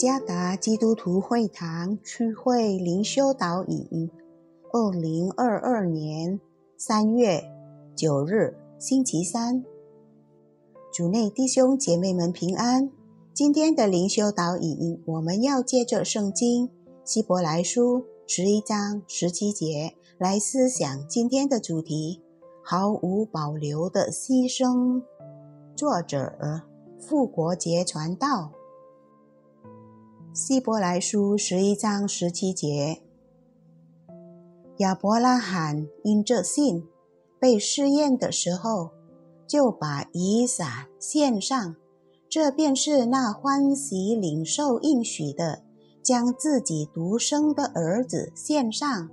加达基督徒会堂区会灵修导引，二零二二年三月九日星期三，主内弟兄姐妹们平安。今天的灵修导引，我们要借着圣经希伯来书十一章十七节来思想今天的主题：毫无保留的牺牲。作者复活节传道。希伯来书十一章十七节，亚伯拉罕因这信被试验的时候，就把以撒献上，这便是那欢喜领受应许的，将自己独生的儿子献上。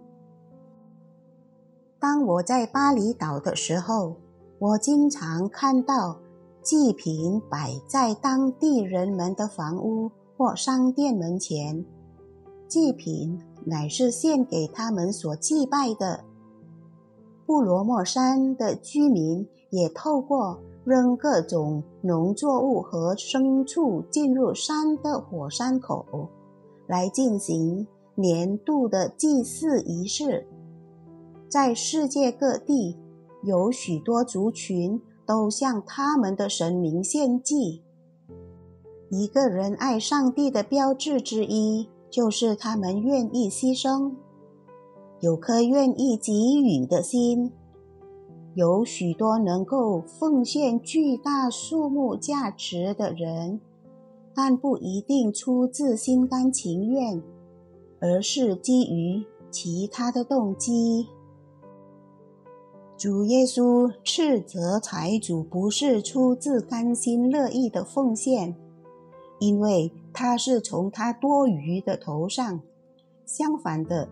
当我在巴厘岛的时候，我经常看到祭品摆在当地人们的房屋。或商店门前，祭品乃是献给他们所祭拜的。布罗莫山的居民也透过扔各种农作物和牲畜进入山的火山口，来进行年度的祭祀仪式。在世界各地，有许多族群都向他们的神明献祭。一个人爱上帝的标志之一，就是他们愿意牺牲，有颗愿意给予的心。有许多能够奉献巨大数目价值的人，但不一定出自心甘情愿，而是基于其他的动机。主耶稣斥责财主不是出自甘心乐意的奉献。因为他是从他多余的头上，相反的，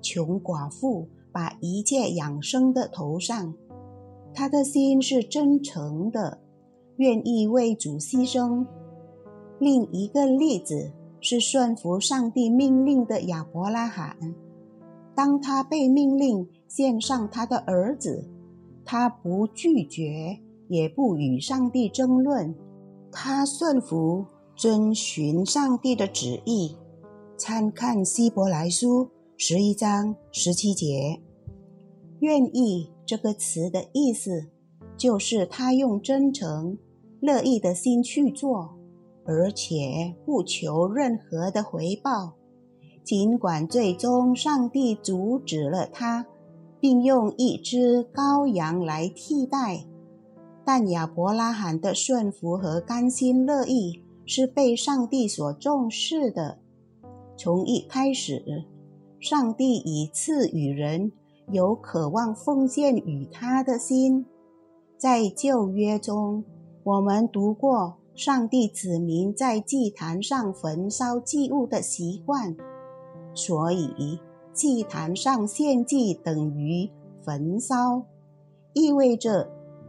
穷寡妇把一切养生的头上，他的心是真诚的，愿意为主牺牲。另一个例子是顺服上帝命令的亚伯拉罕，当他被命令献上他的儿子，他不拒绝，也不与上帝争论，他顺服。遵循上帝的旨意，参看希伯来书十一章十七节。愿意这个词的意思，就是他用真诚、乐意的心去做，而且不求任何的回报。尽管最终上帝阻止了他，并用一只羔羊来替代，但亚伯拉罕的顺服和甘心乐意。是被上帝所重视的。从一开始，上帝已赐予人有渴望奉献与他的心。在旧约中，我们读过上帝子民在祭坛上焚烧祭物的习惯，所以祭坛上献祭等于焚烧，意味着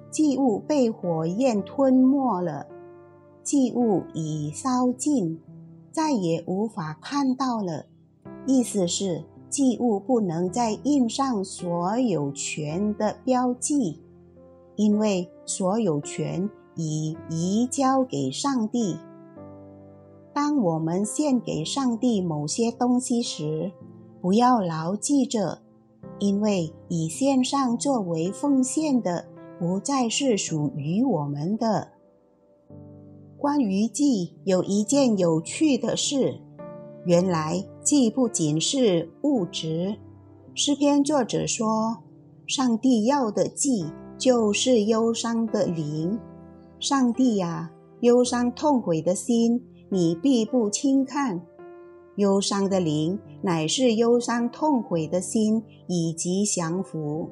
祭物被火焰吞没了。祭物已烧尽，再也无法看到了。意思是祭物不能再印上所有权的标记，因为所有权已移交给上帝。当我们献给上帝某些东西时，不要牢记着，因为以献上作为奉献的，不再是属于我们的。关于祭，有一件有趣的事。原来祭不仅是物质。诗篇作者说：“上帝要的祭，就是忧伤的灵。上帝呀，忧伤痛悔的心，你必不轻看。忧伤的灵，乃是忧伤痛悔的心以及降服。”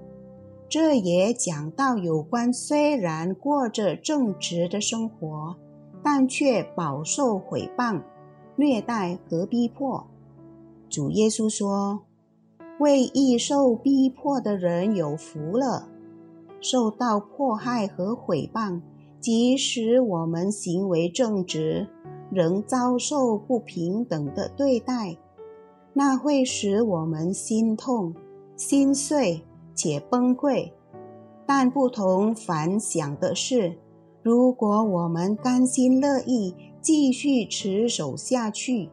这也讲到有关，虽然过着正直的生活。但却饱受毁谤、虐待和逼迫。主耶稣说：“为易受逼迫的人有福了。受到迫害和毁谤，即使我们行为正直，仍遭受不平等的对待，那会使我们心痛、心碎且崩溃。但不同凡响的是。”如果我们甘心乐意继续持守下去，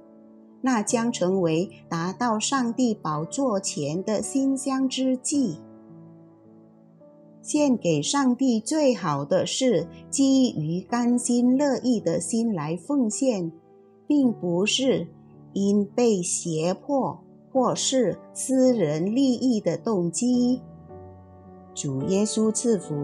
那将成为达到上帝宝座前的馨香之祭。献给上帝最好的是基于甘心乐意的心来奉献，并不是因被胁迫或是私人利益的动机。主耶稣赐福。